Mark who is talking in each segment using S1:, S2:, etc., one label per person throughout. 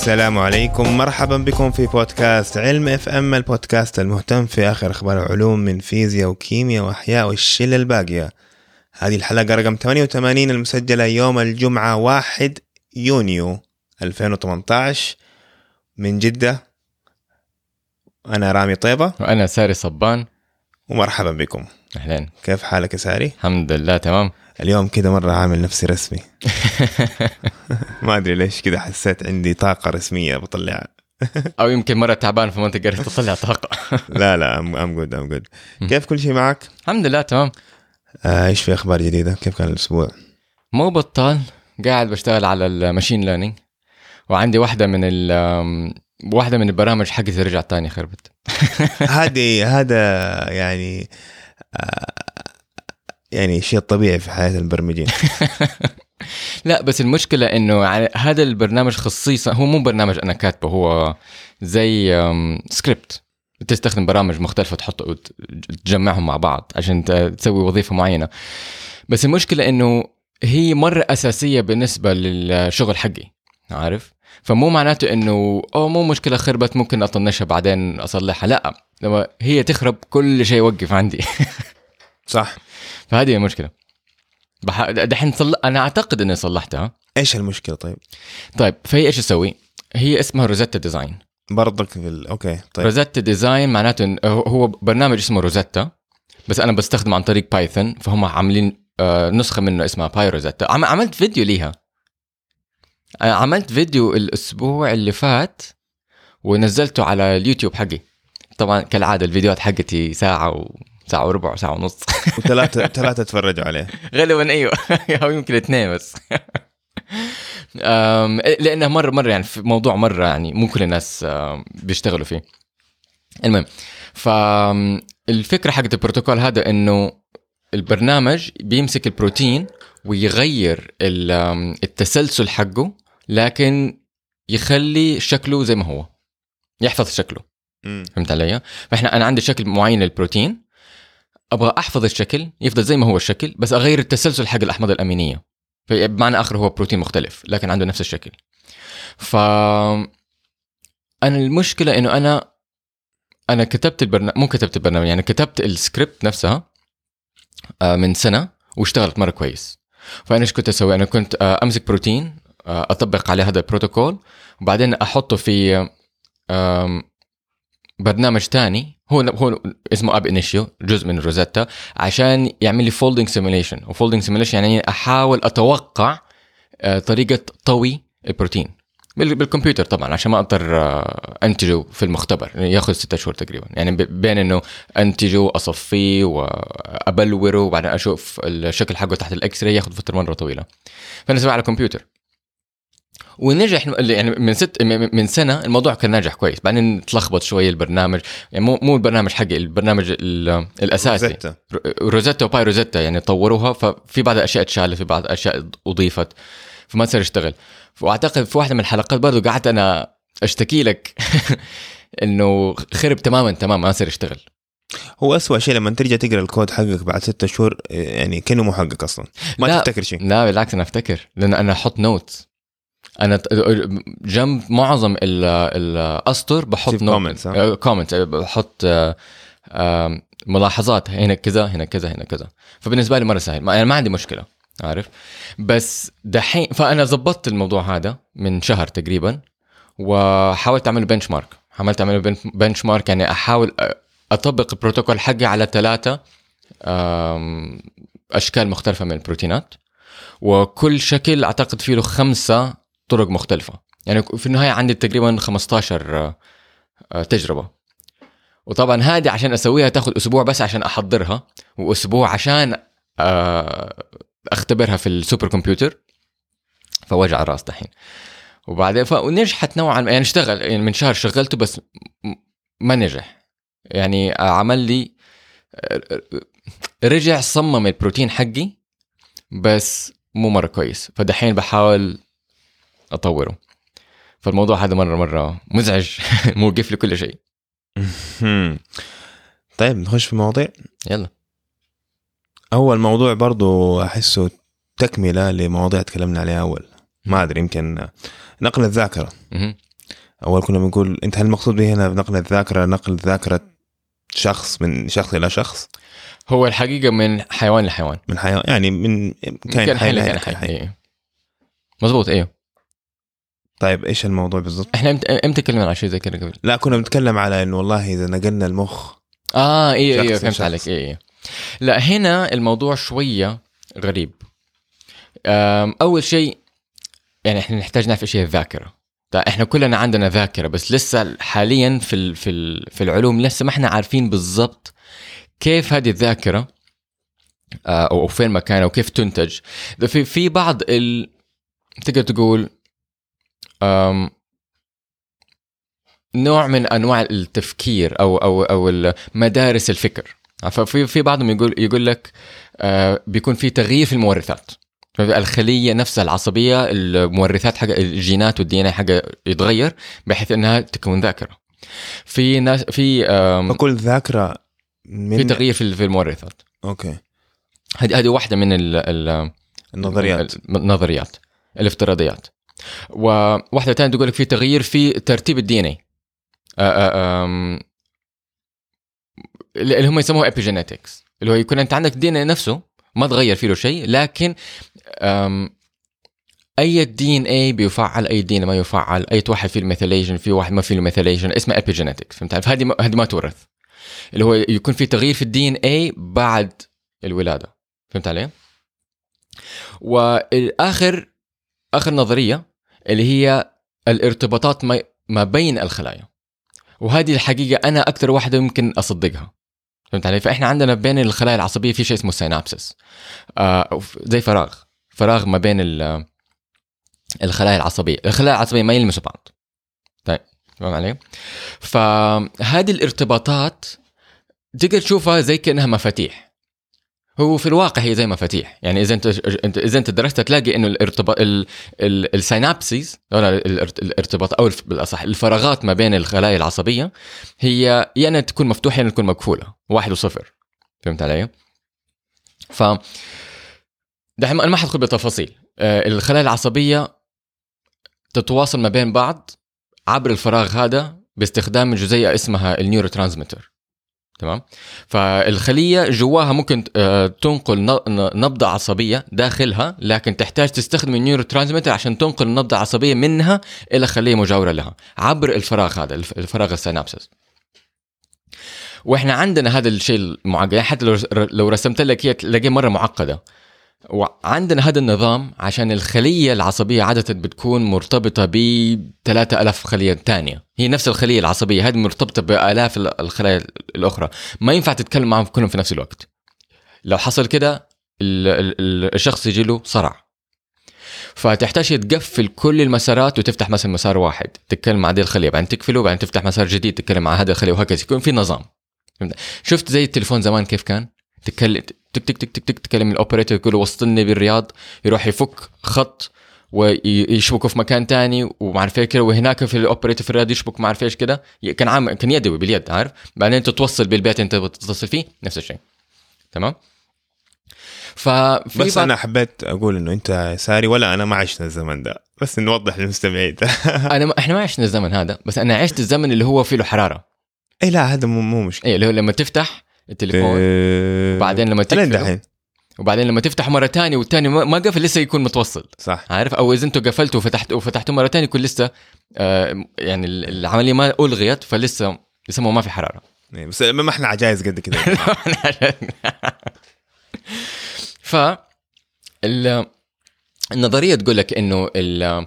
S1: السلام عليكم. مرحبا بكم في بودكاست علم إف إم البودكاست المهتم في آخر أخبار العلوم من فيزياء وكيمياء وأحياء والشلة الباقية. هذه الحلقة رقم 88 المسجلة يوم الجمعة 1 يونيو 2018 من جدة أنا رامي طيبة.
S2: وأنا ساري صبان.
S1: ومرحبا بكم.
S2: اهلين
S1: كيف حالك يا ساري؟
S2: الحمد لله تمام.
S1: اليوم كده مرة عامل نفسي رسمي. ما أدري ليش كده حسيت عندي طاقة رسمية بطلعها
S2: أو يمكن مرة تعبان فما تقدر تطلع طاقة.
S1: لا لا I'm I'm good I'm good كيف كل شيء معك؟
S2: الحمد لله تمام.
S1: آه، إيش في أخبار جديدة؟ كيف كان الأسبوع؟
S2: مو بطال قاعد بشتغل على ال machine learning وعندي واحدة من ال واحدة من البرامج حقتي رجعت تاني خربت.
S1: هذه هذا يعني آه، يعني شيء طبيعي في حياة المبرمجين.
S2: لا بس المشكلة إنه هذا البرنامج خصيصا هو مو برنامج أنا كاتبه هو زي سكريبت تستخدم برامج مختلفة تحط تجمعهم مع بعض عشان تسوي وظيفة معينة. بس المشكلة إنه هي مرة أساسية بالنسبة للشغل حقي عارف؟ فمو معناته إنه أو مو مشكلة خربت ممكن أطنشها بعدين أصلحها لا. لما هي تخرب كل شيء يوقف عندي.
S1: صح.
S2: فهذه المشكلة. بح... دحين صل... أنا أعتقد إني صلحتها.
S1: إيش المشكلة طيب؟
S2: طيب فهي إيش تسوي؟ هي اسمها Rosetta Design.
S1: برضك في ال... أوكي طيب.
S2: Rosetta Design معناته إن هو- برنامج اسمه Rosetta بس أنا بستخدمه عن طريق Python فهم عاملين آه، نسخة منه اسمها PyRosetta عم... عملت فيديو ليها. عملت فيديو الأسبوع اللي فات ونزلته على اليوتيوب حقي. طبعا كالعادة الفيديوهات حقتي ساعة و ساعة وربع ساعة ونص.
S1: وثلاثه ثلاثة تفرجوا عليه.
S2: غالبا أيوه. أو يمكن اثنين بس. لأنه مره مرة يعني في موضوع مرة يعني مو كل الناس بيشتغلوا فيه. المهم فالفكرة حقت البروتوكول هذا إنه البرنامج بيمسك البروتين ويغير التسلسل حقه لكن يخلي شكله زي ما هو. يحفظ شكله. فهمت علي؟ فإحنا أنا عندي شكل معين للبروتين أبغى أحفظ الشكل يفضل زي ما هو الشكل بس أغير التسلسل حق الأحماض الأمينية. بمعنى آخر هو بروتين مختلف لكن عنده نفس الشكل. ف أنا المشكلة إنه أنا أنا كتبت البرنامج مو كتبت البرنامج يعني كتبت السكريبت نفسها آه، من سنة واشتغلت مرة كويس. فأنا إيش كنت أسوي؟ أنا كنت آه، أمسك بروتين آه، أطبق عليه هذا البروتوكول وبعدين أحطه في برنامج تاني هو هو اسمه ab initio جزء من Rosetta عشان يعمل لي folding simulation و folding simulation يعني أحاول أتوقع آه، طريقة طوي البروتين. بال- بالكمبيوتر طبعا عشان ما أضطر آه، أنتجه في المختبر. ياخذ ستة شهور تقريبا. يعني بين إنه أنتجه اصفيه وأبلوره وبعدين أشوف الشكل حقه تحت ال X-ray ياخذ فترة مرة طويلة. فأنا على الكمبيوتر. ونجح يعني من ست من سنة الموضوع كان ناجح كويس. بعدين تلخبط شوية البرنامج. يعني مو مو البرنامج حقي البرنامج ال- الأساسي.
S1: Rosetta.
S2: Rosetta و PyRosetta يعني طوروها. ففي بعض الأشياء اتشالت في بعض الأشياء أضيفت. فما صار يشتغل. وأعتقد في واحدة من الحلقات برضو قعدت أنا أشتكي لك إنه خرب تماما تماما ما صار يشتغل.
S1: هو أسوأ شيء لما ترجع تقرأ الكود حقك بعد ستة شهور يعني كأنه مو حقك أصلا. ما
S2: لا.
S1: تفتكر شيء.
S2: لا بالعكس أنا أفتكر. لأن أنا أحط notes أنا جنب معظم ال- الاسطر بحط
S1: تسيب comments، ها؟
S2: comment بحط ملاحظات هنا كذا هنا كذا هنا كذا. فبالنسبة لي مرة سهل. ما, يعني ما عندي مشكلة عارف؟ بس دحين فأنا ظبطت الموضوع هذا من شهر تقريبا وحاولت اعمل بنش مارك حاولت اعمل بنش مارك يعني أحاول أطبق البروتوكول حقي على ثلاثة أشكال مختلفة من البروتينات. وكل شكل أعتقد فيه له خمسة طرق مختلفة. يعني في النهاية عندي تقريبا 15 آه، آه، تجربة. وطبعا هذه عشان أسويها تاخذ أسبوع بس عشان أحضرها وأسبوع عشان آه، أختبرها في السوبر كمبيوتر فوجع الرأس دحين. وبعدين فنجحت نوعا ما. يعني اشتغل يعني من شهر شغلته بس ما نجح. يعني عمل لي رجع صمم البروتين حقي بس مو مرة كويس. فدحين بحاول أطوره. فالموضوع هذا مرة مرة مزعج موقف لي كل شيء.
S1: طيب نخش في المواضيع
S2: يلا.
S1: أول موضوع برضو أحسه تكملة لمواضيع تكلمنا عليها أول. ما أدري يمكن نقل
S2: الذاكرة.
S1: أول كنا بنقول أنت هل المقصود به هنا نقل الذاكرة نقل ذاكرة شخص من شخص إلى شخص؟
S2: هو الحقيقة من حيوان لحيوان.
S1: من حيوان يعني من كائن حي
S2: لكائن
S1: حي.
S2: مظبوط أيوه
S1: طيب إيش الموضوع بالضبط؟
S2: إحنا إمتى إمتى تكلمنا عن شيء زي كذا قبل؟
S1: لا كنا بنتكلم على إنه والله إذا نقلنا المخ
S2: آه أيوه أيوه
S1: شخص
S2: فهمت
S1: لشخص.
S2: عليك أيوه أيوه لا هنا الموضوع شوية غريب أول شيء يعني إحنا نحتاج نعرف إيش هي الذاكرة طيب إحنا كلنا عندنا ذاكرة بس لسه حاليا في ال- في ال- في العلوم لسه ما إحنا عارفين بالضبط كيف هذه الذاكرة آه، أو فين مكانها وكيف تنتج في في بعض ال... تقدر تقول. نوع من أنواع التفكير أو أو أو مدارس الفكر. ففي في بعضهم يقول يقول لك آه، بيكون في تغيير في المورثات. الخليه نفسها العصبية المورثات حق الجينات وال DNA حاجة يتغير بحيث إنها تكون ذاكرة. في ناس في
S1: فكل ذاكرة من
S2: في تغيير في في المورثات.
S1: okay.
S2: هذه هذه واحدة من ال ال
S1: النظريات.
S2: النظريات. الافتراضيات. وواحدة ثانية تقول لك في تغيير في ترتيب ال DNA اللي هم يسموه epigenetics اللي هو يكون أنت عندك ال DNA نفسه ما تغير فيه له شيء لكن أي DNA بيفعل أي DNA ما يفعل أي واحد فيه ال methylation في واحد ما فيه ال methylation اسمه epigenetics فهمت؟ فهذه هذه ما تورث اللي هو يكون في تغيير في ال DNA بعد الولادة فهمت علي؟ والآخر آخر نظرية اللي هي الارتباطات ما- بين الخلايا. وهذه الحقيقة أنا أكثر واحدة يمكن أصدقها. فهمت علي؟ فإحنا عندنا بين الخلايا العصبية في شيء اسمه سينابسس آه زي فراغ. فراغ ما بين ال- الخلايا العصبية. الخلايا العصبية ما يلمسوا بعض. طيب فاهم علي؟ فهذه الارتباطات تقدر تشوفها زي كأنها مفاتيح. هو في الواقع هي زي مفاتيح يعني إذا أنت إذا أنت درست تلاقي إنه الارتباط ال... ال... السينابسيز الارتباط أو بالأصح الفراغات ما بين الخلايا العصبية هي يا انها تكون مفتوحة يا انها تكون مقفولة. واحد وصفر. فهمت علي؟ ف دحين أنا ما حدخل بتفاصيل آه، الخلايا العصبية تتواصل ما بين بعض عبر الفراغ هذا باستخدام جزيئة اسمها ال neurotransmitter تمام؟ فالخلية جواها ممكن آه، تنقل نبضة عصبية داخلها لكن تحتاج تستخدم ال neurotransmitter عشان تنقل النبضه العصبيه منها إلى خلية مجاورة لها عبر الفراغ هذا الف- الفراغ ال synapses. وإحنا عندنا هذا الشيء المعقد يعني حتى لو رسمت لك اياه تلاقيه مرة معقدة. وعندنا هذا النظام عشان الخلية العصبية عادة بتكون مرتبطة ب 3000 خلية تانية. هي نفس الخلية العصبية هذه مرتبطة بآلاف ال- الخلايا الأخرى. ما ينفع تتكلم معهم كلهم في نفس الوقت. لو حصل كده ال- ال- ال- الشخص يجي له صرع. فتحتاج تقفل كل المسارات وتفتح مثلا مسار واحد. تتكلم مع هذه الخلية بعدين تقفله بعدين تفتح مسار جديد تتكلم مع هذه الخلية وهكذا. يكون في نظام؟ شفت زي التليفون زمان كيف كان؟ تتكلم تك تك تك تك تك تكلم الاوبريتور يقول وصلني بالرياض يروح يفك خط ويشبكه في مكان تاني وما عارف إيش كده وهناك في ال operator في الرياض يشبك ما عارف إيش كده. كان عام كان يدوي باليد عارف؟ بعدين أنت توصل بالبيت أنت بتتصل فيه نفس الشيء. تمام؟ ففي
S1: بس أنا حبيت أقول إنه أنت ساري ولا أنا ما عشنا الزمن ده. بس نوضح للمستمعين.
S2: أنا ما إحنا ما عشنا الزمن هذا بس أنا عشت الزمن اللي هو فيه له حراره
S1: اي لا هذا مو مو مشكلة.
S2: اي اللي هو لما تفتح التليفون.
S1: إيه،
S2: بعدين لما تقفله
S1: دحين؟
S2: وبعدين لما تفتحه مرة تانية والتاني ما قفل لسه يكون متوصل.
S1: صح.
S2: عارف؟ أو إذا قفلتوا وفتحت وفتحتوا مرة ثانية يكون لسه آه يعني ال- العملية ما ألغيت فلسه يسموه ما في حرارة.
S1: إيه، بس ما إحنا عجايز قد كده.
S2: ف ال- النظرية تقول لك إنه ال-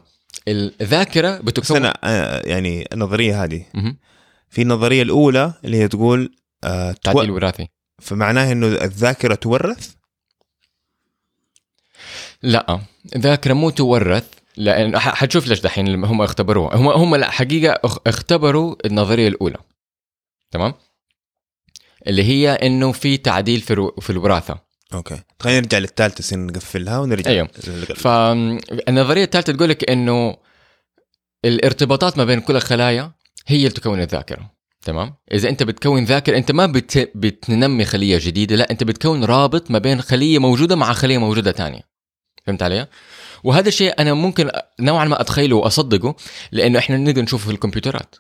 S2: الذاكرة
S1: بس
S2: بتكون
S1: أنا آه، يعني النظرية هذه. في النظرية الأولى اللي هي تقول آه تو...
S2: تعديل وراثي.
S1: فمعناه إنه الذاكرة تورث؟
S2: لا الذاكره مو تورث لأن حتشوف ليش دحين هم اختبروها. هم هم لا حقيقة اخ- اختبروا النظرية الأولى. تمام؟ اللي هي إنه في تعديل في الو- في الوراثة.
S1: okay. خلينا نرجع للثالثة سن نقفلها ونرجع. لل-
S2: فالنظريه الثالثة تقول لك إنه الارتباطات ما بين كل الخلايا هي اللي تكون الذاكرة. تمام؟ إذا أنت بتكون ذاكره أنت ما بت... بتنمي خلية جديدة لا أنت بتكون رابط ما بين خلية موجودة مع خلية موجودة تانية. فهمت علي؟ وهذا الشيء أنا ممكن نوعا ما أتخيله وأصدقه لأنه إحنا نقدر نشوفه في الكمبيوترات.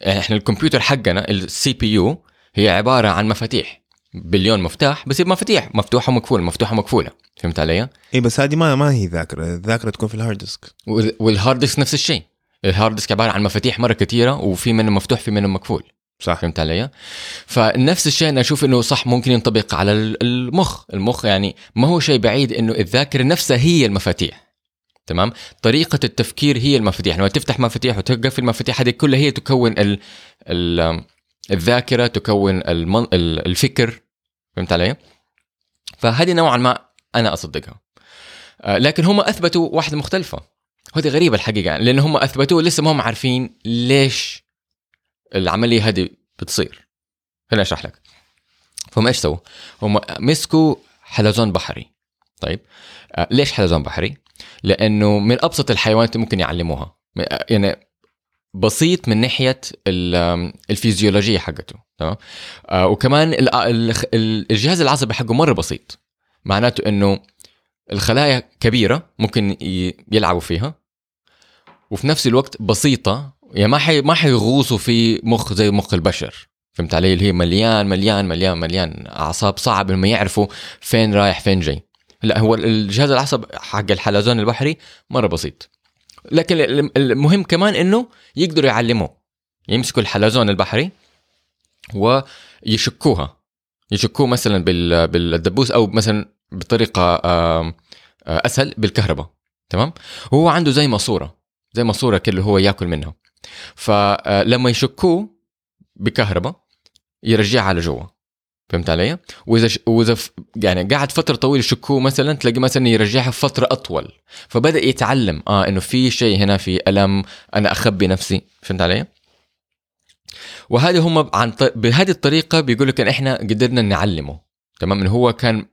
S2: يعني إحنا الكمبيوتر حقنا ال CPU هي عبارة عن مفاتيح. بليون مفتاح بس مفاتيح مفتوحة ومقفولة مفتوحة ومقفولة. فهمت علي؟
S1: اي بس هذه ما ما هي ذاكرة. الذاكرة تكون في ال hard disk.
S2: وال- وال hard disk نفس الشيء. ال hard disk عبارة عن مفاتيح مرة كثيره وفي منه مفتوح في منه مقفول.
S1: صح
S2: فهمت علي؟ فنفس الشيء أنا أشوف إنه صح ممكن ينطبق على ال- المخ، المخ يعني ما هو شيء بعيد إنه الذاكرة نفسها هي المفاتيح. تمام؟ طريقة التفكير هي المفاتيح، لما تفتح مفاتيح وتقفل المفاتيح هذه كلها هي تكون ال ال الذاكرة تكون المن... ال- الفكر فهمت علي؟ فهذه نوعا ما أنا أصدقها. آه، لكن هم أثبتوا واحدة مختلفة. وهذه غريبة الحقيقة يعني لأن هم أثبتوا لسه ما هم عارفين ليش العملية هذه بتصير. خليني أشرح لك. فهم إيش سووا؟ هم مسكوا حلزون بحري. طيب. آه ليش حلزون بحري؟ لأنه من أبسط الحيوانات ممكن يعلموها. آه، يعني بسيط من ناحية الفيزيولوجية حقته. تمام؟ آه وكمان ال- ال- ال- الجهاز العصبي حقه مرة بسيط. معناته إنه الخلايا كبيرة ممكن يلعبوا فيها. وفي نفس الوقت بسيطة يعني ما حي ما حيغوصوا في مخ زي مخ البشر. فهمت علي؟ اللي هي مليان مليان مليان مليان أعصاب صعب انهم يعرفوا فين رايح فين جاي. لا هو الجهاز العصب حق الحلزون البحري مرة بسيط. لكن ال- المهم كمان إنه يقدروا يعلموه. يمسكوا الحلزون البحري ويشكوها. يشكوه مثلا بال- بالدبوس أو مثلا بطريقة آه، أسهل بالكهرباء. تمام؟ وهو عنده زي ماسورة. زي ماسورة كده اللي هو ياكل منها. فلما يشكوه بكهرباء يرجعها على جوا فهمت علي؟ وإذا ش... وإذا ف... يعني قاعد فترة طويلة يشكوه مثلا تلاقي مثلا يرجعها فترة أطول. فبدأ يتعلم آه إنه في شيء هنا في ألم أنا أخبي نفسي. فهمت علي؟ وهذه هم عن ط... بهذه الطريقة بيقول لك إن إحنا قدرنا نعلمه. تمام؟ إنه هو كان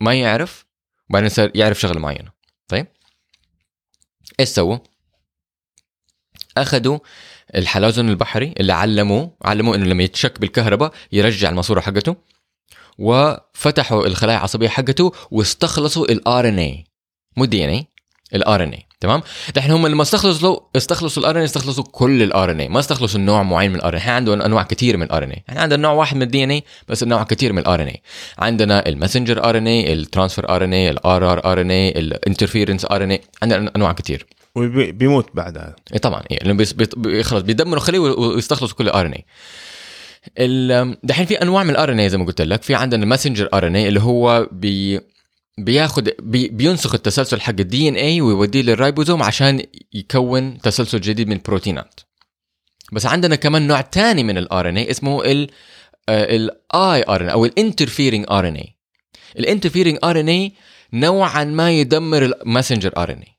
S2: ما يعرف وبعدين صار يعرف شغلة معينة. طيب؟ إيش سووا؟ اخذوا الحلزون البحري اللي علموه علموه انه لما يتشك بالكهرباء يرجع الماسوره حقته وفتحوا الخلايا العصبيه حقته واستخلصوا الار ان اي مو ال DNA ال RNA تمام دحين هم لما استخلصوا استخلصوا ال RNA استخلصوا كل ال RNA ما استخلصوا نوع معين من ال RNA إحنا عندنا انواع كثير من ال RNA إحنا عندنا نوع واحد من ال DNA بس نوع كثير من ال RNA عندنا ال messenger RNA ال transfer RNA ال r rRNA ال interference RNA عندنا انواع كثير
S1: وبيموت بعدها
S2: اي طبعا اي لأنه بيس- بيط- بي- خلص بيدمروا خليه ويستخلصوا كل ال RNA دحين في أنواع من ال RNA زي ما قلت لك. في عندنا ال messenger RNA اللي هو بي بياخد بي بينسخ التسلسل حق ال DNA ويوديه للرايبوزوم عشان يكون تسلسل جديد من البروتينات بس عندنا كمان نوع تاني من ال RNA اسمه ال ال iRNA أو ال interfering RNA ال interfering RNA نوعا ما يدمر ال messenger RNA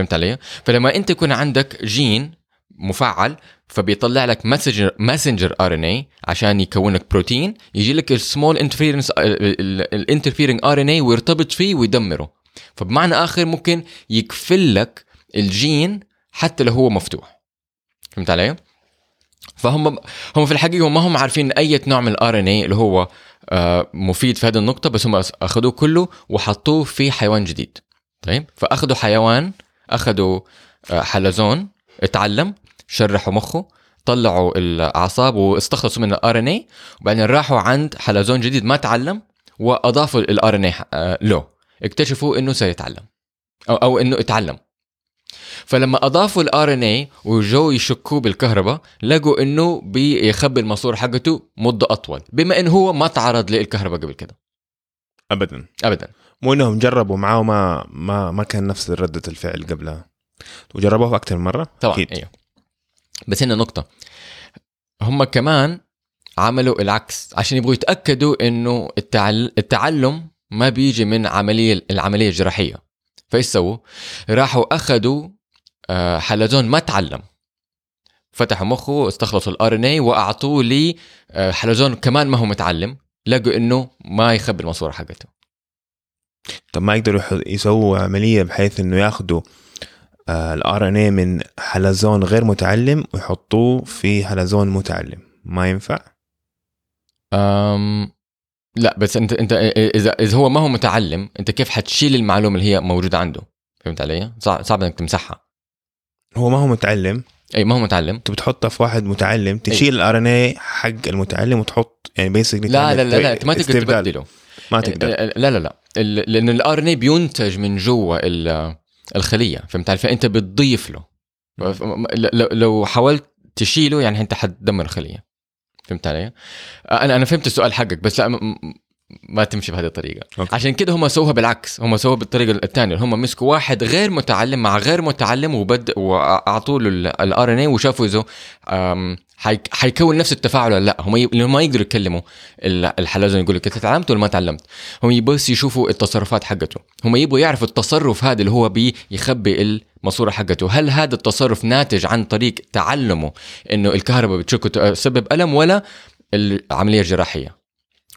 S2: فهمت علي؟ فلما أنت يكون عندك جين مفعل فبيطلع لك messenger messenger RNA عشان يكون لك بروتين يجي لك ال small interference ال interfering RNA ويرتبط فيه ويدمره فبمعنى آخر ممكن يقفل لك الجين حتى لو هو مفتوح فهمت علي؟ فهم هم في الحقيقة ما هم عارفين أي نوع من ال RNA اللي هو آه، مفيد في هذه النقطة بس هم أخذوه كله وحطوه في حيوان جديد طيب فأخذوا حيوان أخذوا آه، حلزون اتعلم شرحوا مخه طلعوا الأعصاب واستخلصوا من ال RNA وبعدين راحوا عند حلزون جديد ما تعلم وأضافوا ال RNA له. اكتشفوا إنه سيتعلم. أو أو إنه اتعلم. فلما أضافوا ال RNA وجو يشكوه بالكهرباء لقوا إنه بيخبي الماسوره حقته مدة أطول بما إنه هو ما تعرض للكهرباء قبل كده.
S1: ابدا.
S2: ابدا.
S1: مو إنهم جربوا معاه وما ما ما كان نفس ردة الفعل قبلها. وجربوه أكثر من مرة؟
S2: طبعا
S1: أكيد.
S2: أيوه. بس هنا نقطة. هم كمان عملوا العكس. عشان يبغوا يتأكدوا إنه التعل... التعلم ما بيجي من عملية العملية الجراحية. فإيش سووا؟ راحوا أخذوا آه، حلزون ما تعلم. فتحوا مخه استخلصوا الار ان اي وأعطوه لي آه، حلزون كمان ما هو متعلم. لقوا إنه ما يخبي الماسورة حقته.
S1: طب ما يقدروا يسووا عملية بحيث إنه ياخذوا ال RNA من حلزون غير متعلم ويحطوه في حلزون متعلم. ما ينفع؟
S2: أم لا بس انت أنت اذا إذا هو ما هو متعلم أنت كيف حتشيل المعلومة اللي هي موجودة عنده؟ فهمت علي؟ صعب, صعب إنك تمسحها.
S1: هو ما هو متعلم.
S2: أي ما هو متعلم.
S1: أنت بتحطها في واحد متعلم تشيل ال RNA حق المتعلم وتحط يعني basically
S2: لا لا لا, لا انت ما تقدر. تبدله.
S1: ما تقدر.
S2: لا لا لا ال- لأن ال RNA بينتج من جوا ال- الخلية فهمت علي؟ فأنت بتضيف له. لو حاولت تشيله يعني أنت حتدمر الخلية. فهمت علي؟ أنا أنا فهمت السؤال حقك بس لا ما تمشي بهذه الطريقة.
S1: okay.
S2: عشان كده هم سووها بالعكس. هم سووها بالطريقة الثانية. هم مسكوا واحد غير متعلم مع غير متعلم وبد واعطوا له ال RNA وشافوا اذا حيكون نفس التفاعل ولا لا. هم ي... ما يقدروا يكلموا ال- الحلزون يقول لك انت تعلمت ولا ما تعلمت. هم بس يشوفوا التصرفات حقته. هم يبغوا يعرفوا التصرف هذا اللي هو بيخبي الماسورة حقته. هل هذا التصرف ناتج عن طريق تعلمه إنه الكهرباء بتشك تسبب ألم ولا العملية الجراحيه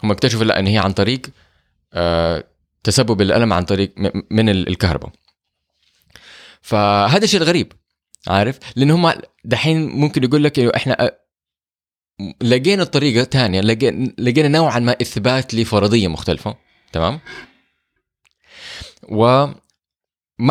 S2: هم اكتشفوا لا إن هي عن طريق آه تسبب الألم عن طريق من ال- الكهرباء. فهذا الشيء الغريب عارف؟ لأن هم دحين ممكن يقول لك إحنا آه، لقينا طريقة ثانية لقينا لقينا نوعا ما إثبات لفرضية مختلفة تمام؟ وما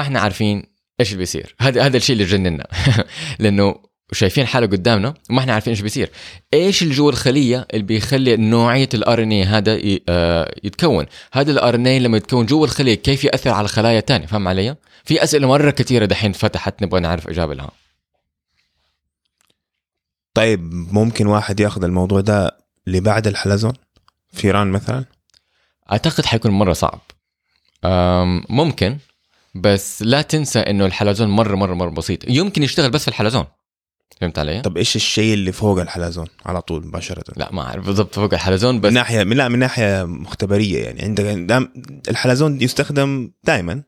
S2: إحنا عارفين إيش اللي بيصير. هذا هذا الشيء اللي جننا لأنه شايفين حاله قدامنا وما إحنا عارفين إيش بيصير. إيش اللي جوا الخلية اللي بيخلي نوعية ال RNA هذا آه، يتكون؟ هذا ال RNA لما يتكون جوا الخلية كيف يأثر على خلايا تانية؟ فاهم علي؟ في أسئلة مرة كثيرة دحين فتحت نبغى نعرف إجابة لها.
S1: طيب ممكن واحد ياخذ الموضوع ده لبعد الحلزون؟ فيران مثلا؟
S2: أعتقد حيكون مرة صعب. ممكن بس لا تنسى إنه الحلزون مرة مرة مرة بسيط. يمكن يشتغل بس في الحلزون. فهمت علي؟
S1: طب إيش الشيء اللي فوق الحلزون على طول مباشرة؟
S2: لا ما أعرف بالضبط فوق الحلزون
S1: من
S2: بس
S1: ناحيه من لا من ناحية مختبرية يعني. عندك دام الحلزون يستخدم دائما.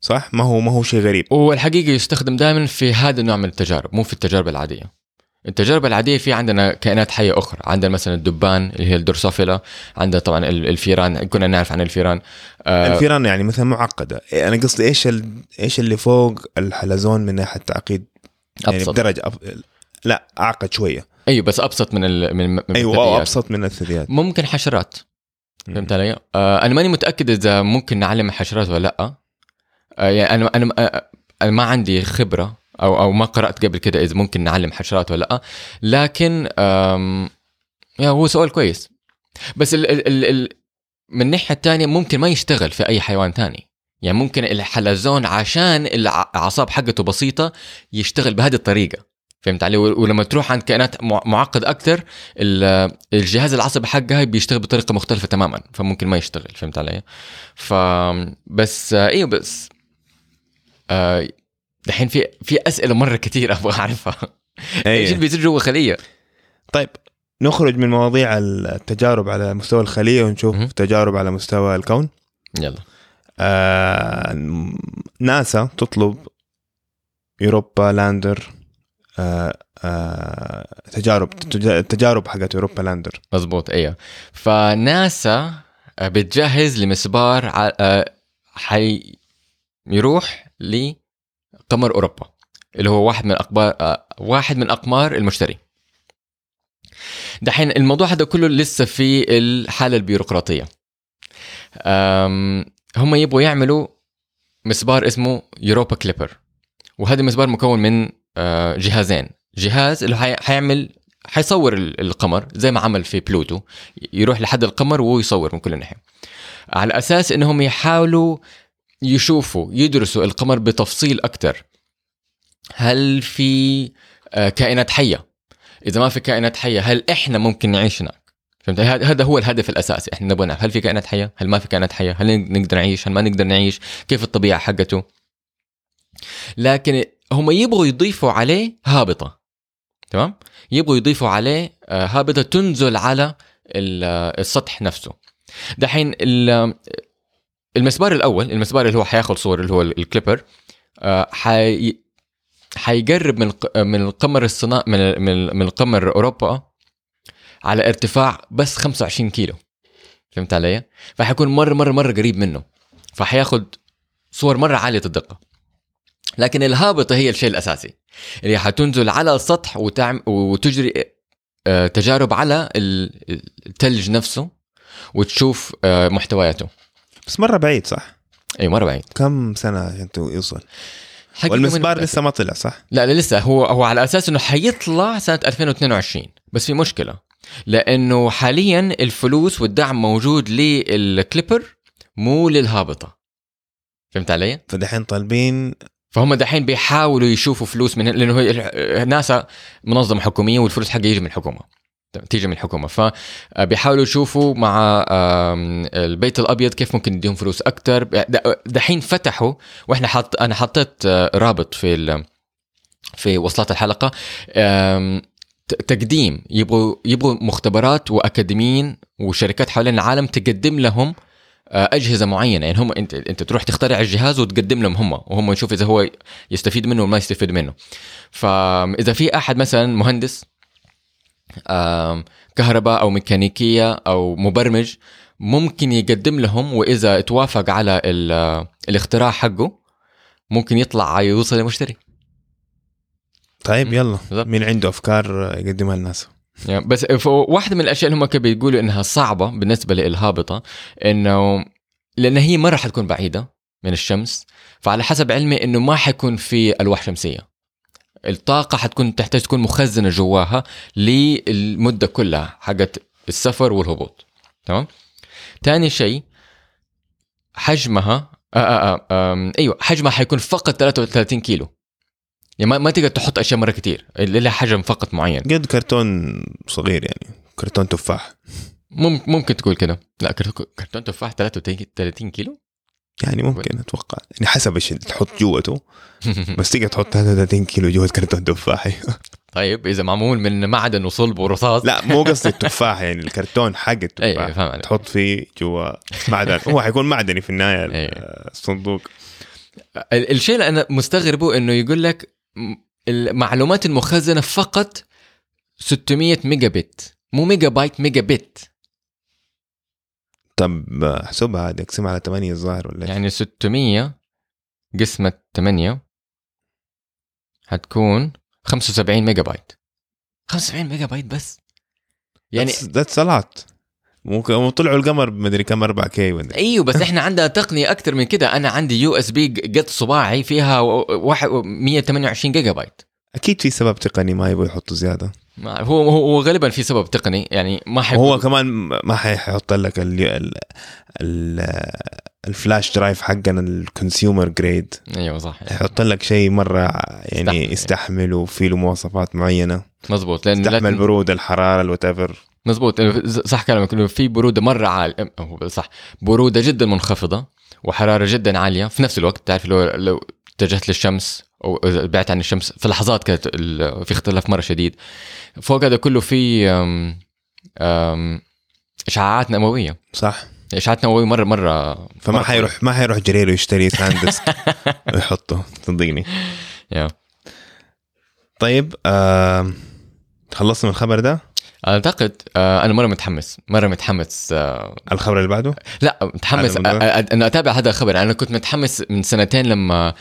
S1: صح؟ ما هو ما هو شيء غريب.
S2: والحقيقة يستخدم دائما في هذا النوع من التجارب مو في التجارب العادية. التجارب العادية في عندنا كائنات حية أخرى. عندنا مثلا الدبان اللي هي ال Drosophila عندنا طبعا ال- الفيران كنا نعرف عن الفيران. آه
S1: الفيران يعني مثلا معقدة. أنا قصدي إيش ال... إيش اللي فوق الحلزون من ناحية التعقيد يعني
S2: أبسط.
S1: بدرجة أب... لا أعقد شوية.
S2: أيوه بس أبسط من ال من من
S1: أيوه
S2: الثدييات.
S1: أبسط من الثدييات.
S2: ممكن حشرات. فهمت علي؟ آه أنا ماني متأكد إذا ممكن نعلم الحشرات ولا لأ. آه يعني أنا أنا آه، أنا ما عندي خبرة أو أو ما قرأت قبل كده إذا ممكن نعلم حشرات ولا لأ. لكن آم يا هو سؤال كويس. بس ال ال ال من الناحية الثانية ممكن ما يشتغل في أي حيوان ثاني يعني ممكن الحلزون عشان الأعصاب حقته بسيطة يشتغل بهذه الطريقة. فهمت علي؟ ول- ولما تروح عند كائنات مع- معقده أكثر ال- الجهاز العصبي حقها بيشتغل بطريقة مختلفة تماما فممكن ما يشتغل فهمت علي؟ ف بس أيوه بس آه، دحين في في أسئلة مرة كثير أبغى أعرفها. إيش اللي. بيصير جوا خلية.
S1: طيب نخرج من مواضيع التجارب على مستوى الخلية ونشوف
S2: مهم.
S1: تجارب على مستوى الكون.
S2: يلا.
S1: آه ناسا تطلب Europa Lander آه آه تجارب تج- تجارب حقت Europa Lander.
S2: مزبوط أيوه فناسا بتجهز لمسبار حي يروح لقمر أوروبا اللي هو واحد من اقمار واحد من اقمار المشتري. دحين الموضوع هذا كله لسه في الحالة البيروقراطية. هم يبغوا يعملوا مسبار اسمه يوروبا كليبر وهذا المسبار مكون من آه، جهازين. جهاز اللي حي- حيعمل حيصور ال- القمر زي ما عمل في بلوتو. يروح لحد القمر ويصور من كل ناحية. على أساس إنهم يحاولوا يشوفوا يدرسوا القمر بتفصيل أكثر هل في آه، كائنات حية؟ إذا ما في كائنات حية هل إحنا ممكن نعيش هناك؟ فهمت؟ هذا هو الهدف الأساسي. إحنا نبغى نعرف هل في كائنات حية؟ هل ما في كائنات حية؟ هل نقدر نعيش؟ هل ما نقدر نعيش؟ كيف الطبيعة حقته؟ لكن هم يبغوا يضيفوا عليه هابطة. تمام؟ يبغوا يضيفوا عليه آه، هابطة تنزل على آه، السطح نفسه. دحين ال- المسبار الأول المسبار اللي هو حياخذ صور اللي هو الكليبر آه، حي حيقرب من من القمر الصناعي من من القمر أوروبا على ارتفاع بس 25 كيلو. فهمت علي؟ فحيكون مره مره مرة قريب منه. فحياخذ صور مرة عالية الدقة. لكن الهابطه هي الشيء الأساسي. اللي حتنزل على السطح وتعم وتجري آه، تجارب على ال- الثلج نفسه وتشوف آه، محتوياته.
S1: بس مرة بعيد صح؟
S2: إي مرة بعيد.
S1: كم سنة عشان يوصل والمسبار لسه ما طلع صح؟
S2: لا لا لسه. هو هو على أساس إنه حيطلع سنة 2022 بس في مشكلة. لأنه حاليا الفلوس والدعم موجود للكليبر مو للهابطة. فهمت علي؟
S1: فدحين طالبين
S2: فهم دحين بيحاولوا يشوفوا فلوس من لأنه ناسا منظمة حكومية والفلوس حقها يجي من الحكومة. تيجي من الحكومة. فبيحاولوا يشوفوا مع البيت الأبيض كيف ممكن يديهم فلوس أكثر دحين فتحوا وإحنا حط أنا حطيت آه، رابط في ال... في وصلات الحلقة. تقديم. يبغوا يبغوا مختبرات وأكاديميين وشركات حوالين العالم تقدم لهم آه، أجهزة معينة. يعني هم أنت أنت تروح تخترع الجهاز وتقدم لهم هم وهم يشوف إذا هو يستفيد منه ولا ما يستفيد منه. فاذا في أحد مثلا مهندس كهرباء أو ميكانيكية أو مبرمج ممكن يقدم لهم وإذا توافق على ال- الاختراع حقه ممكن يطلع يوصل لمشتري.
S1: طيب. يلا.
S2: بالضبط.
S1: مين عنده أفكار يقدمها للناس؟
S2: يعني بس واحدة من الأشياء اللي هم كانوا بيقولوا إنها صعبة بالنسبة للهابطة إنه لأن هي مره حتكون بعيدة من الشمس فعلى حسب علمي إنه ما حيكون في ألواح شمسية. الطاقة حتكون تحتاج تكون مخزنة جواها للمدة كلها حقت السفر والهبوط. تمام؟ ثاني شيء حجمها آه آه آه آم، أيوه حجمها حيكون فقط 33 كيلو. يعني ما, ما تقدر تحط أشياء مرة كتير. اللي لها حجم فقط معين.
S1: قد كرتون صغير يعني. كرتون تفاح.
S2: مم- ممكن تقول كده. لا كرتون تفاح 33 كيلو؟
S1: يعني ممكن أتوقع. يعني حسب إيش تحط جوته. بس تقدر تحط 33 كيلو جوة كرتون تفاح.
S2: طيب إذا معمول من معدن وصلب ورصاص.
S1: لا مو قصدي التفاح يعني الكرتون حق
S2: أيوه
S1: التفاح. تحط فيه جوا معدن. هو حيكون معدني في النهاية
S2: أيوة.
S1: الصندوق.
S2: ال- الشيء اللي أنا مستغربه إنه يقول لك المعلومات المخزنة فقط 600 ميجا بت مو megabyte megabit
S1: طب احسبها هذه اقسمها على 8 الظاهر ولا؟
S2: يعني 600 قسمة 8 حتكون 75 ميجا بايت 75 ميجا بايت بس. يعني
S1: that's a lot ممكن طلعوا القمر بمدري كم 4 K مدري
S2: إيوه بس إحنا عندنا تقنية أكثر من كده. أنا عندي USB قد صباعي فيها و- واحد 128 جيجا بايت
S1: أكيد في سبب تقني ما يبغوا يحطوا زيادة.
S2: ما- هو هو هو غالبا في سبب تقني يعني ما حيكون
S1: وهو كمان ما حيحط لك ال ال ال ال flash drive حقنا ال consumer
S2: grade إيوه صح.
S1: يحط لك شيء مرة يعني
S2: يستحمل.
S1: وفي له مواصفات معينة.
S2: مزبوط لأن
S1: يستحمل البروده الحرارة الوات
S2: مزبوط. صح كلامك. إنه في برودة مرة عالية هو صح. برودة جدا منخفضة وحرارة جدا عالية في نفس الوقت. تعرف لو لو اتجهت للشمس أو بعدت عن الشمس في لحظات كانت في اختلاف مرة شديد. فوق هذا كله في أم أم إشعاعات نووية.
S1: صح.
S2: إشعاعات نووية مرة مرة
S1: فما
S2: مرة
S1: حيروح ما حيروح جرير ويشتري ساندسك ويحطه صدقني.
S2: يا.
S1: طيب آه خلصنا من الخبر ده؟
S2: أعتقد آه، أنا مرة متحمس مرة متحمس آه،
S1: الخبر اللي بعده؟
S2: لا متحمس أ- أنا أتابع هذا الخبر. أنا كنت متحمس من سنتين لما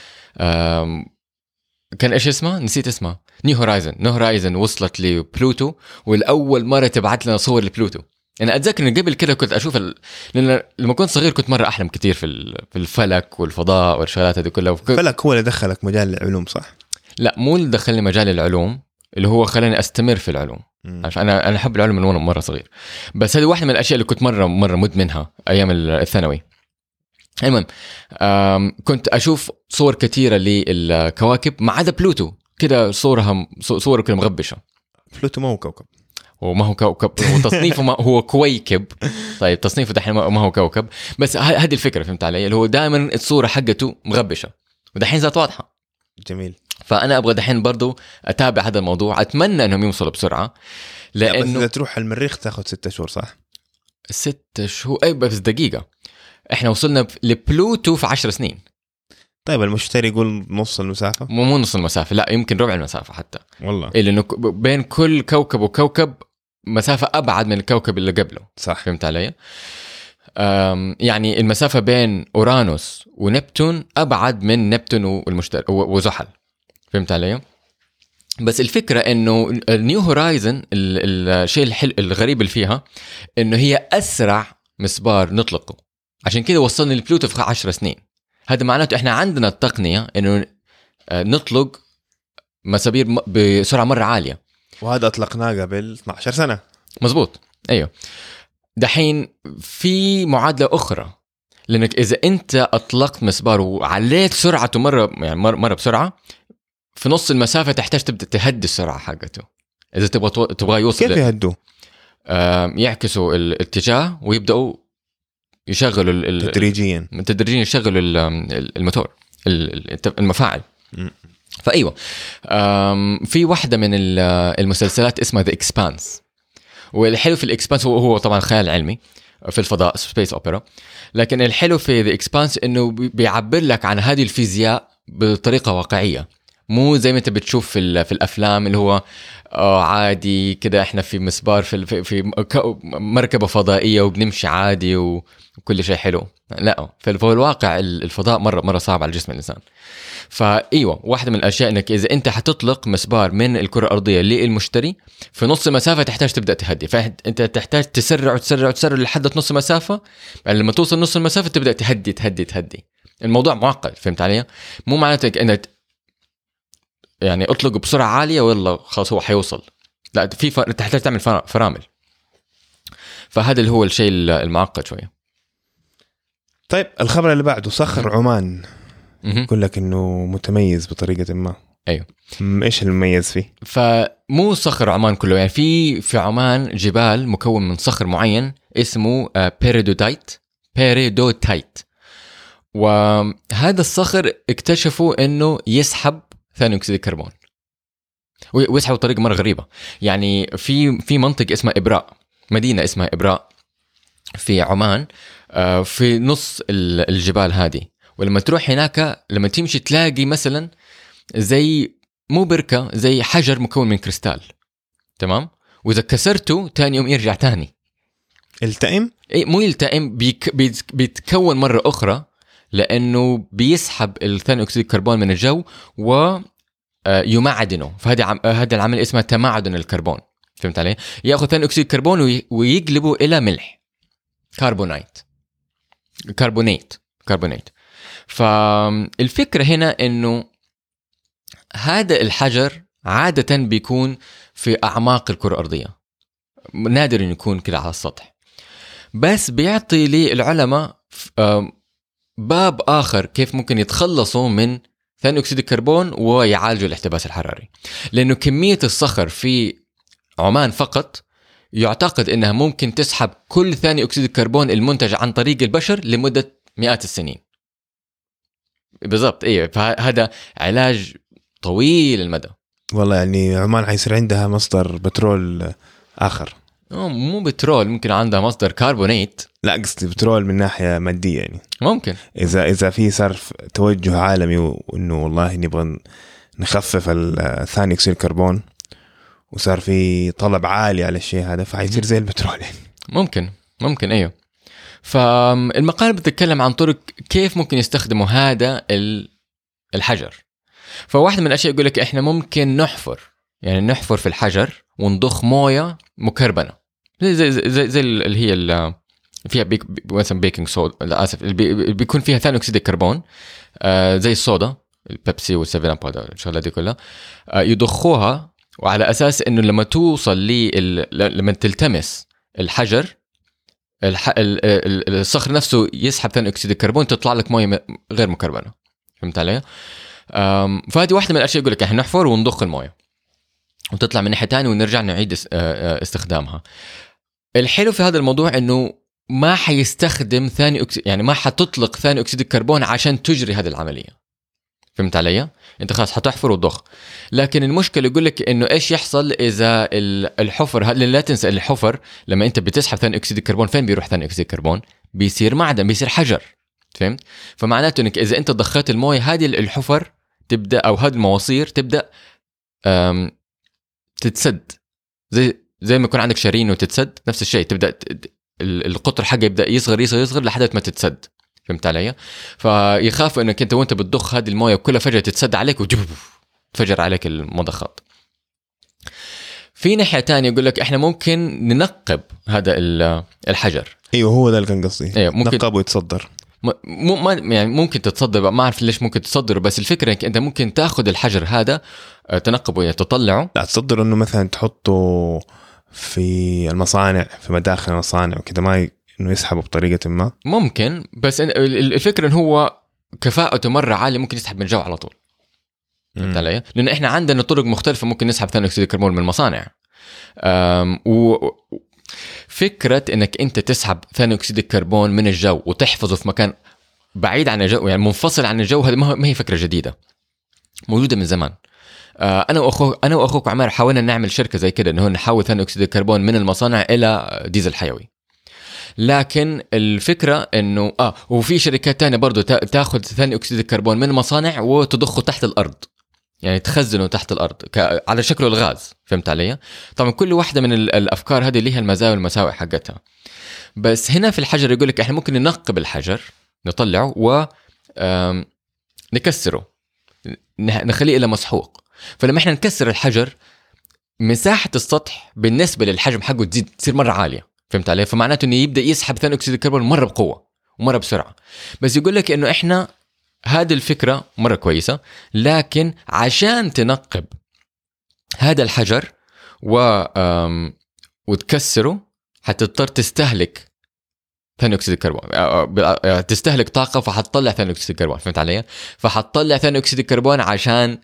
S2: كان إيش اسمها؟ نسيت اسمها New Horizon New Horizon وصلت لبلوتو والأول مرة تبعت لنا صور لبلوتو. أنا أتذكر انه قبل كده كنت أشوف ال... لأن لما كنت صغير كنت مرة أحلم كثير في في الفلك والفضاء والشغلات هذه كلها. وك...
S1: فلك هو اللي دخلك مجال العلوم صح؟
S2: لا مو اللي دخلني مجال العلوم اللي هو خلاني أستمر في العلوم. عشان أنا أنا أحب العلوم من وأنا مرة صغير. بس هذه واحدة من الأشياء اللي كنت مره مرة مدمنها أيام الثانوي. المهم كنت أشوف صور كثيرة للكواكب ما عدا بلوتو. كده صورها صوره كده مغبشة.
S1: بلوتو ما هو كوكب.
S2: وما هو كوكب. وتصنيفه ما هو كويكب. طيب تصنيفه دحين ما هو كوكب. بس هذه الفكرة فهمت علي؟ اللي هو دائما الصورة حقته مغبشة. ودحين صارت واضحة.
S1: جميل.
S2: فأنا أبغى دحين برضو أتابع هذا الموضوع. أتمنى إنهم يوصلوا بسرعة
S1: لا بس
S2: لأنه
S1: إذا تروح المريخ تاخذ ستة شهور صح؟
S2: ست شهور. اي بس دقيقة. إحنا وصلنا لبلوتو في عشر سنين.
S1: طيب المشتري يقول نص المسافة؟
S2: مو مو نص المسافة لا يمكن ربع المسافة حتى.
S1: والله.
S2: إيه لأنه ك- بين كل كوكب وكوكب مسافة أبعد من الكوكب اللي قبله.
S1: صح.
S2: فهمت علي؟ يعني المسافة بين أورانوس ونبتون أبعد من نبتون والمشتري وزحل. فهمت علي؟ بس الفكرة إنه ال New Horizon الشيء الحلو الغريب اللي فيها إنه هي أسرع مسبار نطلقه. عشان كده وصلنا لبلوتو في 10 سنين. هذا معناته إحنا عندنا التقنية إنه آه، نطلق مسابير م- بسرعة مرة عالية.
S1: وهذا أطلقناه قبل 12 سنة.
S2: مزبوط أيوه. دحين في معادلة أخرى. لأنك إذا أنت أطلقت مسبار وعليت سرعته مرة يعني مرة بسرعة في نص المسافة تحتاج تبدأ تهدي السرعة حقته. إذا تبغى تو- تبغاه يوصل
S1: كيف يهدوه؟
S2: آم، يعكسوا الاتجاه ويبدأوا يشغلوا ال-
S1: تدريجيا.
S2: تدريجيا يشغلوا ال- ال- الموتور ال- ال- المفاعل. فأيوة. في واحدة من ال- المسلسلات اسمها The Expanse والحلو في ال Expanse هو هو طبعا خيال علمي في الفضاء space opera. لكن الحلو في The Expanse إنه بي- بيعبر لك عن هذه الفيزياء بطريقة واقعية. مو زي ما انت بتشوف في في الأفلام اللي هو آه عادي كده إحنا في مسبار في في, مركبة فضائية وبنمشي عادي وكل شيء حلو. لا في الواقع ال- الفضاء مره مرة صعب على جسم الإنسان. فايوه واحدة من الأشياء إنك إذا أنت حتطلق مسبار من الكرة الأرضية للمشتري في نص المسافه تحتاج تبدأ تهدي. فانت تحتاج تسرع وتسرع وتسرع لحد نص المسافه يعني لما توصل نص المسافة تبدأ تهدي تهدي تهدي. الموضوع معقد فهمت علي؟ مو معناته إنك يعني اطلق بسرعة عالية ولا خلاص هو حيوصل. لا في فر... تحتاج تعمل فر- فرامل. فهذا اللي هو الشيء المعقد شوية.
S1: طيب الخبر اللي بعده صخر عمان. يقول لك إنه متميز بطريقة ما. م- إيش المميز فيه؟
S2: فمو صخر عمان كله يعني في في عمان جبال مكون من صخر معين اسمه peridotite peridotite وهذا الصخر اكتشفوا إنه يسحب ثاني أكسيد الكربون. وي- ويسحب بطريقة مرة غريبة. يعني في في منطقه اسمها إبراء مدينة اسمها إبراء في عمان آه، في نص ال- الجبال هذه. ولما تروح هناك لما تمشي تلاقي مثلا زي مو بركة زي حجر مكون من كريستال. تمام؟ وإذا كسرته تاني يوم يرجع تاني.
S1: يلتئم
S2: إي مو يلتئم بيك بيت- بيتكون مرة أخرى. لأنه بيسحب الثاني أكسيد الكربون من الجو و آه، يمعدنه. فهذا عم... آه، هذا العمل اسمه تمعدن الكربون. فهمت علي؟ يأخذ ثاني أكسيد الكربون وي... ويقلبه إلى ملح. carbonate. carbonate. carbonate. فالفكرة هنا إنه هذا الحجر عادة بيكون في أعماق الكرة الأرضية. نادر انه يكون كده على السطح. بس بيعطي للعلماء باب آخر كيف ممكن يتخلصوا من ثاني أكسيد الكربون ويعالجوا الاحتباس الحراري. لأنه كمية الصخر في عمان فقط يعتقد إنها ممكن تسحب كل ثاني أكسيد الكربون المنتج عن طريق البشر لمدة مئات السنين. بالضبط أيوه فهذا علاج طويل المدى.
S1: والله يعني عمان حيصير عندها مصدر بترول
S2: آخر. مو بترول ممكن عندها مصدر كربونيت.
S1: لا قصدي بترول من ناحية مادية يعني.
S2: ممكن.
S1: إذا إذا في صار توجه عالمي وإنه والله نبغى نخفف ثاني أكسيد الكربون وصار في طلب عالي على الشيء هذا فحيصير زي البترول يعني.
S2: ممكن ممكن أيوه. فالمقال بتتكلم عن طرق كيف ممكن يستخدموا هذا ال- الحجر. فواحد من الأشياء يقول لك إحنا ممكن نحفر يعني نحفر في الحجر ونضخ موية مكربنة. زي زي زي, زي, اللي هي ال- فيها بيك بي- مثلا baking soda لا اسف اللي بي- بيكون فيها ثاني أكسيد الكربون آه زي الصودا البيبسي والسفن أب هذا الشغلات دي كلها آه يضخوها وعلى أساس إنه لما توصل لل... لما تلتمس الحجر الح... ال... ال- الصخر نفسه يسحب ثاني أكسيد الكربون تطلع لك مويه غير مكربنة فهمت علي؟ فهذه واحدة من الأشياء يقول لك إحنا نحفر ونضخ الموية وتطلع من ناحية ثانية ونرجع نعيد آه، آه، استخدامها. الحلو في هذا الموضوع إنه ما حيستخدم ثاني أكسيد يعني ما حتطلق ثاني أكسيد الكربون عشان تجري هذه العملية. فهمت علي؟ أنت خلاص حتحفر وتضخ. لكن المشكلة يقول لك إنه إيش يحصل إذا ال- الحفر لا تنسى الحفر لما أنت بتسحب ثاني أكسيد الكربون فين بيروح ثاني أكسيد الكربون؟ بيصير معدن بيصير حجر فهمت؟ فمعناته إنك إذا أنت ضخيت الموية هذه الحفر تبدأ أو هذه المواسير تبدأ تتسد زي زي ما يكون عندك شرينه وتتسد نفس الشيء تبدأ القطر حقه يبدأ يصغر يصغر يصغر لحد ما تتسد. فهمت علي؟ فيخافوا إنك أنت وأنت بتضخ هذه الموية كلها فجأة تتسد عليك وتفجر عليك المضخات. في ناحية تانية يقول لك إحنا ممكن ننقب هذا ال- الحجر.
S1: أيوه هو ده اللي كان قصدي.
S2: أيوه ممكن
S1: نقب ويتصدر.
S2: م- مو ما يعني ممكن تتصدر ما أعرف ليش ممكن تصدره بس الفكرة إنك أنت ممكن تأخذ الحجر هذا آه، تنقبه يعني تطلعه.
S1: لا تصدر إنه مثلا تحطه في المصانع في مداخل المصانع وكذا ما ي... إنه يسحبه بطريقة ما.
S2: ممكن بس الفكرة انه هو كفاءته مرة عالية ممكن يسحب من الجو على طول. فهمت علي؟ لأن إحنا عندنا طرق مختلفة ممكن نسحب ثاني أكسيد الكربون من المصانع. أم، و فكرة إنك أنت تسحب ثاني أكسيد الكربون من الجو وتحفظه في مكان بعيد عن الجو يعني منفصل عن الجو هذه ما هي فكرة جديدة. موجودة من زمان. أنا واخوك أنا وأخوك عمار حاولنا نعمل شركة زي كده انه نحول ثاني أكسيد الكربون من المصانع إلى ديزل حيوي. لكن الفكرة انه آه وفي شركات تانية برضو تا- تاخذ ثاني أكسيد الكربون من المصانع وتضخه تحت الأرض. يعني تخزنه تحت الأرض. على شكله الغاز فهمت علي؟ طبعا كل واحدة من ال- الأفكار هذه لها المزايا والمساوئ حقتها. بس هنا في الحجر يقول لك إحنا ممكن ننقب الحجر نطلعه و نكسره نخليه إلى مسحوق. فلما إحنا نكسر الحجر مساحة السطح بالنسبة للحجم حقه تزيد تصير مرة عالية. فهمت علي؟ فمعناته إنه يبدأ يسحب ثاني أكسيد الكربون مرة بقوة ومره بسرعة. بس يقول لك إنه إحنا هذه الفكرة مرة كويسة لكن عشان تنقب هذا الحجر و وتكسره حتضطر تستهلك ثاني أكسيد الكربون. آه، آه، آه، تستهلك طاقة فحتطلع ثاني أكسيد الكربون. فهمت علي؟ فحتطلع ثاني أكسيد الكربون عشان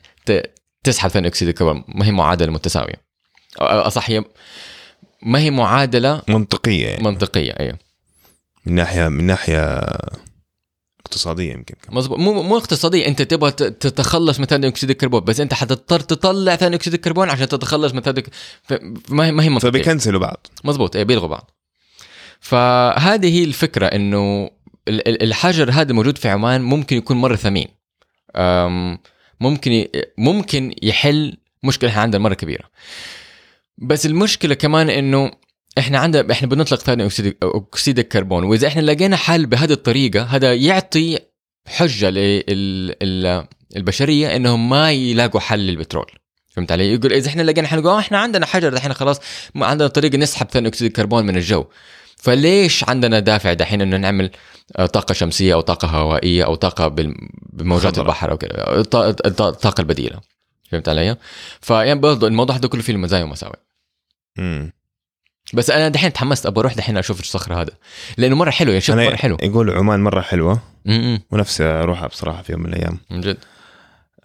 S2: تسحب ثاني أكسيد الكربون. ما هي معادلة متساوية. أصح هي ما هي معادلة
S1: منطقية يعني.
S2: منطقية أيوه.
S1: من ناحية من ناحية اقتصادية يمكن.
S2: مظبوط مو مو اقتصادية. أنت تبغى تتخلص من ثاني أكسيد الكربون بس أنت حتضطر تطلع ثاني أكسيد الكربون عشان تتخلص من ثاني ما هي ما هي منطقية.
S1: فبي cancel وا بعض.
S2: مزبوط إيه بيلغوا بعض. فهذه هي الفكرة إنه ال- ال- الحجر هذا موجود في عمان ممكن يكون مرة ثمين. ممكن ممكن يحل مشكلة إحنا عندنا مرة كبيرة. بس المشكلة كمان إنه إحنا عندنا إحنا بنطلق ثاني اكسيد أكسيد الكربون. وإذا إحنا لقينا حل بهذه الطريقة هذا يعطي حجة للبشريه إنهم ما يلاقوا حل للبترول. فهمت علي؟ يقول إذا إحنا لقينا حل آه، إحنا عندنا حجر دحين خلاص عندنا طريقة نسحب ثاني أكسيد الكربون من الجو. فليش عندنا دافع دحين إنه نعمل آه، طاقة شمسية أو طاقة هوائية أو طاقة بموجات
S1: خضراء.
S2: البحر أو كذا الط- الط- الطاقه البديلة فهمت علي؟ فيعني برضه الموضوع ده كله فيه مزايا ومساوئ
S1: مم.
S2: بس أنا دحين تحمست أبغى أروح دحين أشوف الصخرة هذا لأنه مرة حلو يا شوف
S1: أنا
S2: مرة حلو
S1: يقول عمان مرة حلوة
S2: م-م.
S1: ونفسي اروحها بصراحة في يوم من الأيام
S2: من جد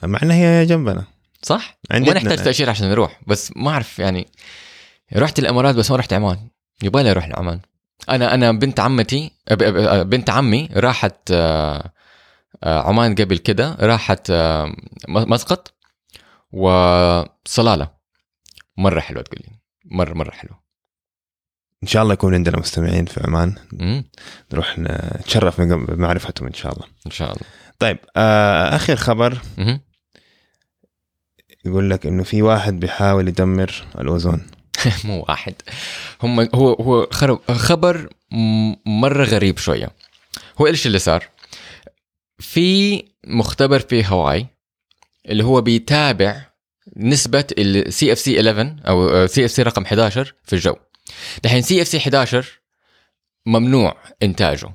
S1: مع إنها هي جنبنا
S2: صح؟
S1: عندنا
S2: ما نحتاج تأشيرة عشان نروح بس ما أعرف يعني رحت الإمارات بس ما رحت عمان يبغى لي أروح لعمان أنا أنا بنت عمتي بنت عمي راحت آه، آه، عمان قبل كده راحت آه، مسقط وصلالة. مرة حلوة تقول لي. مره مرة حلوة.
S1: إن شاء الله يكون عندنا مستمعين في عمان.
S2: مم.
S1: نروح نتشرف بمعرفتهم إن شاء الله.
S2: إن شاء الله.
S1: طيب آه آخر خبر. يقول لك إنه في واحد بيحاول يدمر الأوزون.
S2: مو واحد. هم هو هو خبر مرة غريب شوية. هو إيش اللي صار؟ في مختبر في هاواي اللي هو بيتابع نسبة ال CFC 11 أو CFC رقم 11 في الجو. دحين CFC 11 ممنوع إنتاجه.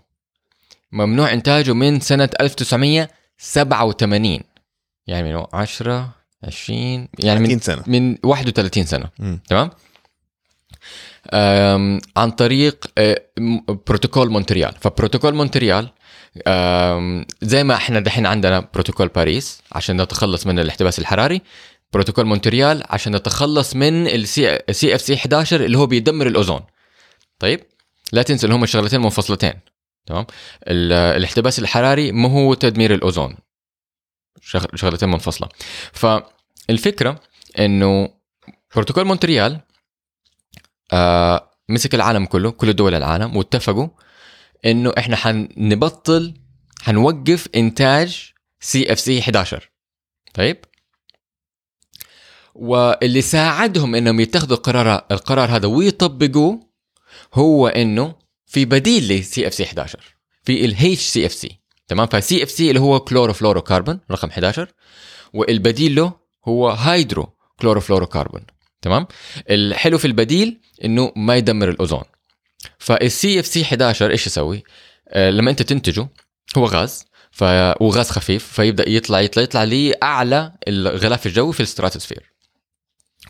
S2: ممنوع إنتاجه من سنة 1987 يعني من 10 20 يعني من
S1: 30 سنة.
S2: من 31 سنة. تمام؟ عن طريق م- بروتوكول مونتريال. فبروتوكول مونتريال زي ما إحنا دحين عندنا بروتوكول باريس عشان نتخلص من الاحتباس الحراري بروتوكول مونتريال عشان نتخلص من ال CFC 11 اللي هو بيدمر الأوزون. طيب؟ لا تنسى إن هم شغلتين منفصلتين. تمام؟ ال- الاحتباس الحراري مو هو تدمير الأوزون. شغ- شغلتين منفصلة. فالفكرة إنه بروتوكول مونتريال آه مسك العالم كله كل دول العالم واتفقوا إنه إحنا حنبطل حنوقف إنتاج CFC 11 طيب؟ واللي ساعدهم إنهم يتخذوا القرار القرار هذا ويطبقوه هو إنه في بديل لسي اف سي 11 في الهيتش سي اف سي تمام؟ ف CFC اللي هو chlorofluorocarbon رقم 11 والبديل له هو hydrochlorofluorocarbon تمام؟ الحلو في البديل إنه ما يدمر الأوزون. فال CFC 11 إيش يسوي؟ آه لما أنت تنتجه هو غاز ف... وغاز خفيف فيبدأ يطلع يطلع يطلع لأعلى الغلاف الجوي في الستراتوسفير.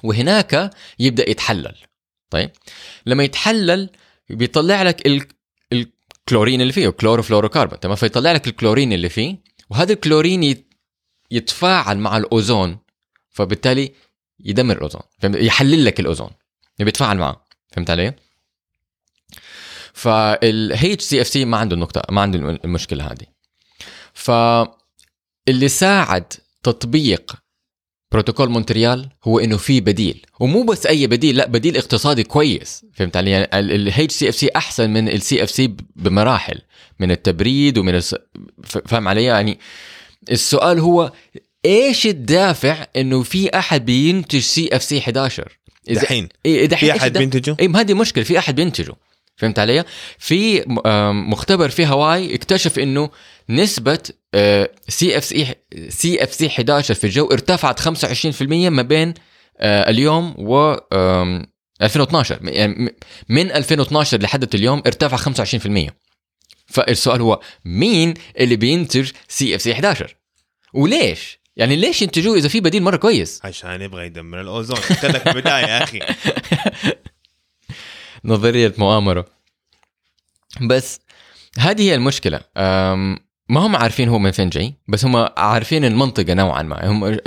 S2: وهناك يبدأ يتحلل. طيب؟ لما يتحلل بيطلع لك ال... الكلورين اللي فيه كلوروفلوروكربون تمام؟ فيطلع لك الكلورين اللي فيه وهذا الكلورين يت... يتفاعل مع الأوزون فبالتالي يدمر الأوزون فهمت؟ يحلل لك الأوزون بيتفاعل معه فهمت علي؟ فال HCFC ما عنده النقطة ما عنده المشكلة هذه فاللي ساعد تطبيق بروتوكول مونتريال هو إنه في بديل ومو بس أي بديل لا بديل اقتصادي كويس فهمت علي يعني ال HCFC أحسن من ال CFC بمراحل من التبريد ومن الس... فاهم علي يعني السؤال هو إيش الدافع إنه في أحد بينتج CFC 11
S1: دحين.
S2: إيه
S1: في أحد بينتجه؟
S2: إي هذه مشكلة في أحد بينتجه. فهمت علي؟ في مختبر في هاواي اكتشف إنه نسبة سي أف سي CFC 11 في الجو ارتفعت 25% ما بين آه، اليوم و 2012 يعني من 2012 لحد اليوم ارتفع 25% فالسؤال هو مين اللي بينتج سي أف سي 11 وليش؟ يعني ليش ينتجوه إذا في بديل مرة كويس؟
S1: عشان يبغى يدمر الأوزون. قلت لك بدايه يا أخي.
S2: نظرية مؤامرة. بس هذه هي المشكلة. ما هم عارفين هو من فين جاي بس هم عارفين المنطقة نوعا ما. هم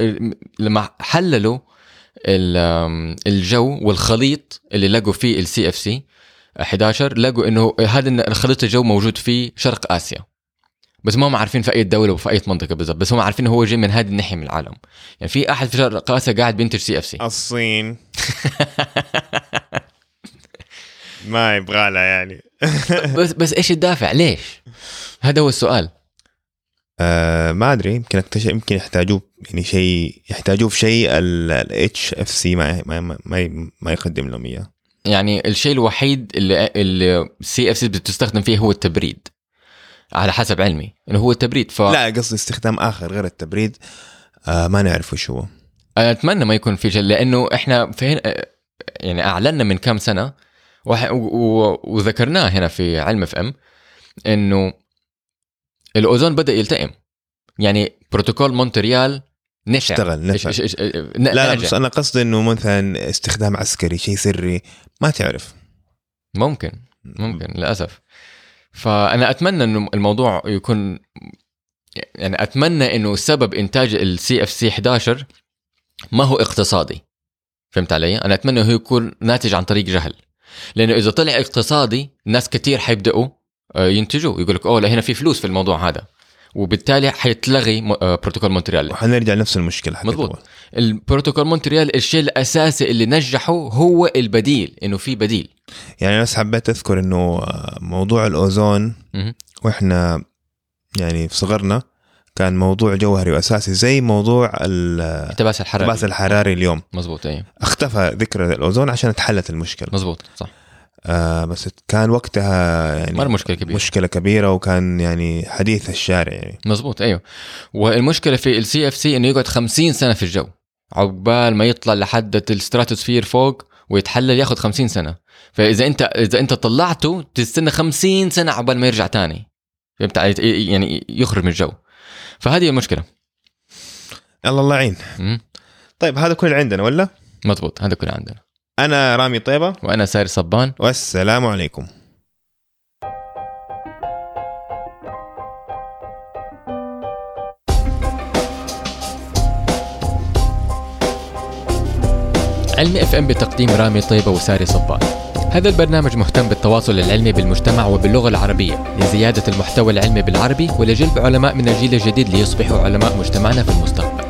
S2: لما حللوا الجو والخليط اللي لقوا فيه ال CFC 11 لقوا إنه هذا الخليط الجو موجود في شرق آسيا. بس ما هم عارفين في أي دولة وفي أي منطقة بالضبط بس هم عارفين هو جاي من هذه الناحية من العالم. يعني في أحد في شرق اسيا قاعد بينتج CFC.
S1: الصين. ما يبغى لها يعني.
S2: بس بس إيش الدافع؟ ليش؟ هذا هو السؤال.
S1: آه ما أدري يمكن اكتشف يمكن يحتاجوه يعني شيء يحتاجوه في شيء ال HFC ما ما ما, ما يقدم لهم إياه.
S2: يعني الشيء الوحيد اللي ال CFC بتستخدم فيه هو التبريد. على حسب علمي إنه هو التبريد
S1: ف لا قصدي استخدام آخر غير التبريد آه ما نعرف وش هو.
S2: أتمنى ما يكون في شيء لأنه إحنا في يعني أعلنا من كم سنة وذكرناه هنا في علم FM إنه الأوزون بدأ يلتئم. يعني بروتوكول مونتريال نجح
S1: اشتغل نفع إش إش إش لا لا بس أنا قصدي إنه مثلا استخدام عسكري شيء سري ما تعرف.
S2: ممكن ممكن للأسف. فأنا أتمنى إنه الموضوع يكون يعني أتمنى إنه سبب إنتاج ال CFC 11 ما هو اقتصادي. فهمت علي؟ أنا أتمنى إنه يكون ناتج عن طريق جهل. لأنه إذا طلع اقتصادي ناس كثير حيبدأوا آه، ينتجوا يقول لك أوه لا هنا في فلوس في الموضوع هذا. وبالتالي حيتلغي آه، بروتوكول مونتريال.
S1: وحنرجع نفس المشكلة
S2: مضبوط. البروتوكول مونتريال الشيء الأساسي اللي نجحه هو البديل إنه في بديل.
S1: يعني بس حبيت أذكر إنه آه، موضوع الأوزون وإحنا يعني في صغرنا كان موضوع جوهري وأساسي زي موضوع
S2: الاحتباس الحراري.
S1: الاحتباس الحراري اليوم.
S2: مزبوط أيوه
S1: اختفى ذكر الأوزون عشان اتحلت المشكلة.
S2: مزبوط صح.
S1: آه بس كان وقتها يعني
S2: مرة مشكلة كبيرة.
S1: مشكلة كبيرة وكان يعني حديث الشارع يعني.
S2: مزبوط أيوه. والمشكلة في ال CFC إنه يقعد 50 سنة في الجو. عقبال ما يطلع لحد الستراتوسفير فوق ويتحلل ياخذ 50 سنة. فإذا انت إذا أنت طلعته تستنى 50 سنة عقبال ما يرجع تاني. فهمت يعني يخرج من الجو. فهذه المشكلة.
S1: الله الله يعين. طيب هذا كل عندنا ولا؟
S2: مضبوط هذا كل عندنا.
S1: أنا رامي طيبة.
S2: وأنا ساري صبان.
S1: والسلام عليكم.
S2: علم إف إم بتقديم رامي طيبة وساري صبان. هذا البرنامج مهتم بالتواصل العلمي بالمجتمع وباللغة العربية لزيادة المحتوى العلمي بالعربي ولجلب علماء من الجيل الجديد ليصبحوا علماء مجتمعنا في المستقبل.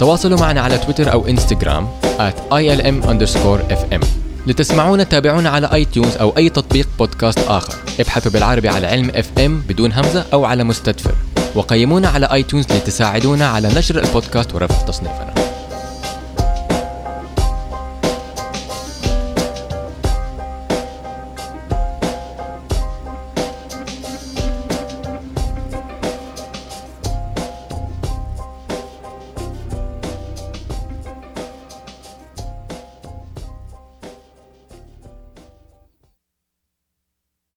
S2: تواصلوا معنا على تويتر أو إنستغرام at ilm underscore fm لتسمعونا تابعونا على iTunes أو أي تطبيق بودكاست آخر. ابحثوا بالعربي على علم FM بدون همزة أو على مستدفر. وقيمونا على iTunes لتساعدونا على نشر البودكاست ورفع تصنيفنا.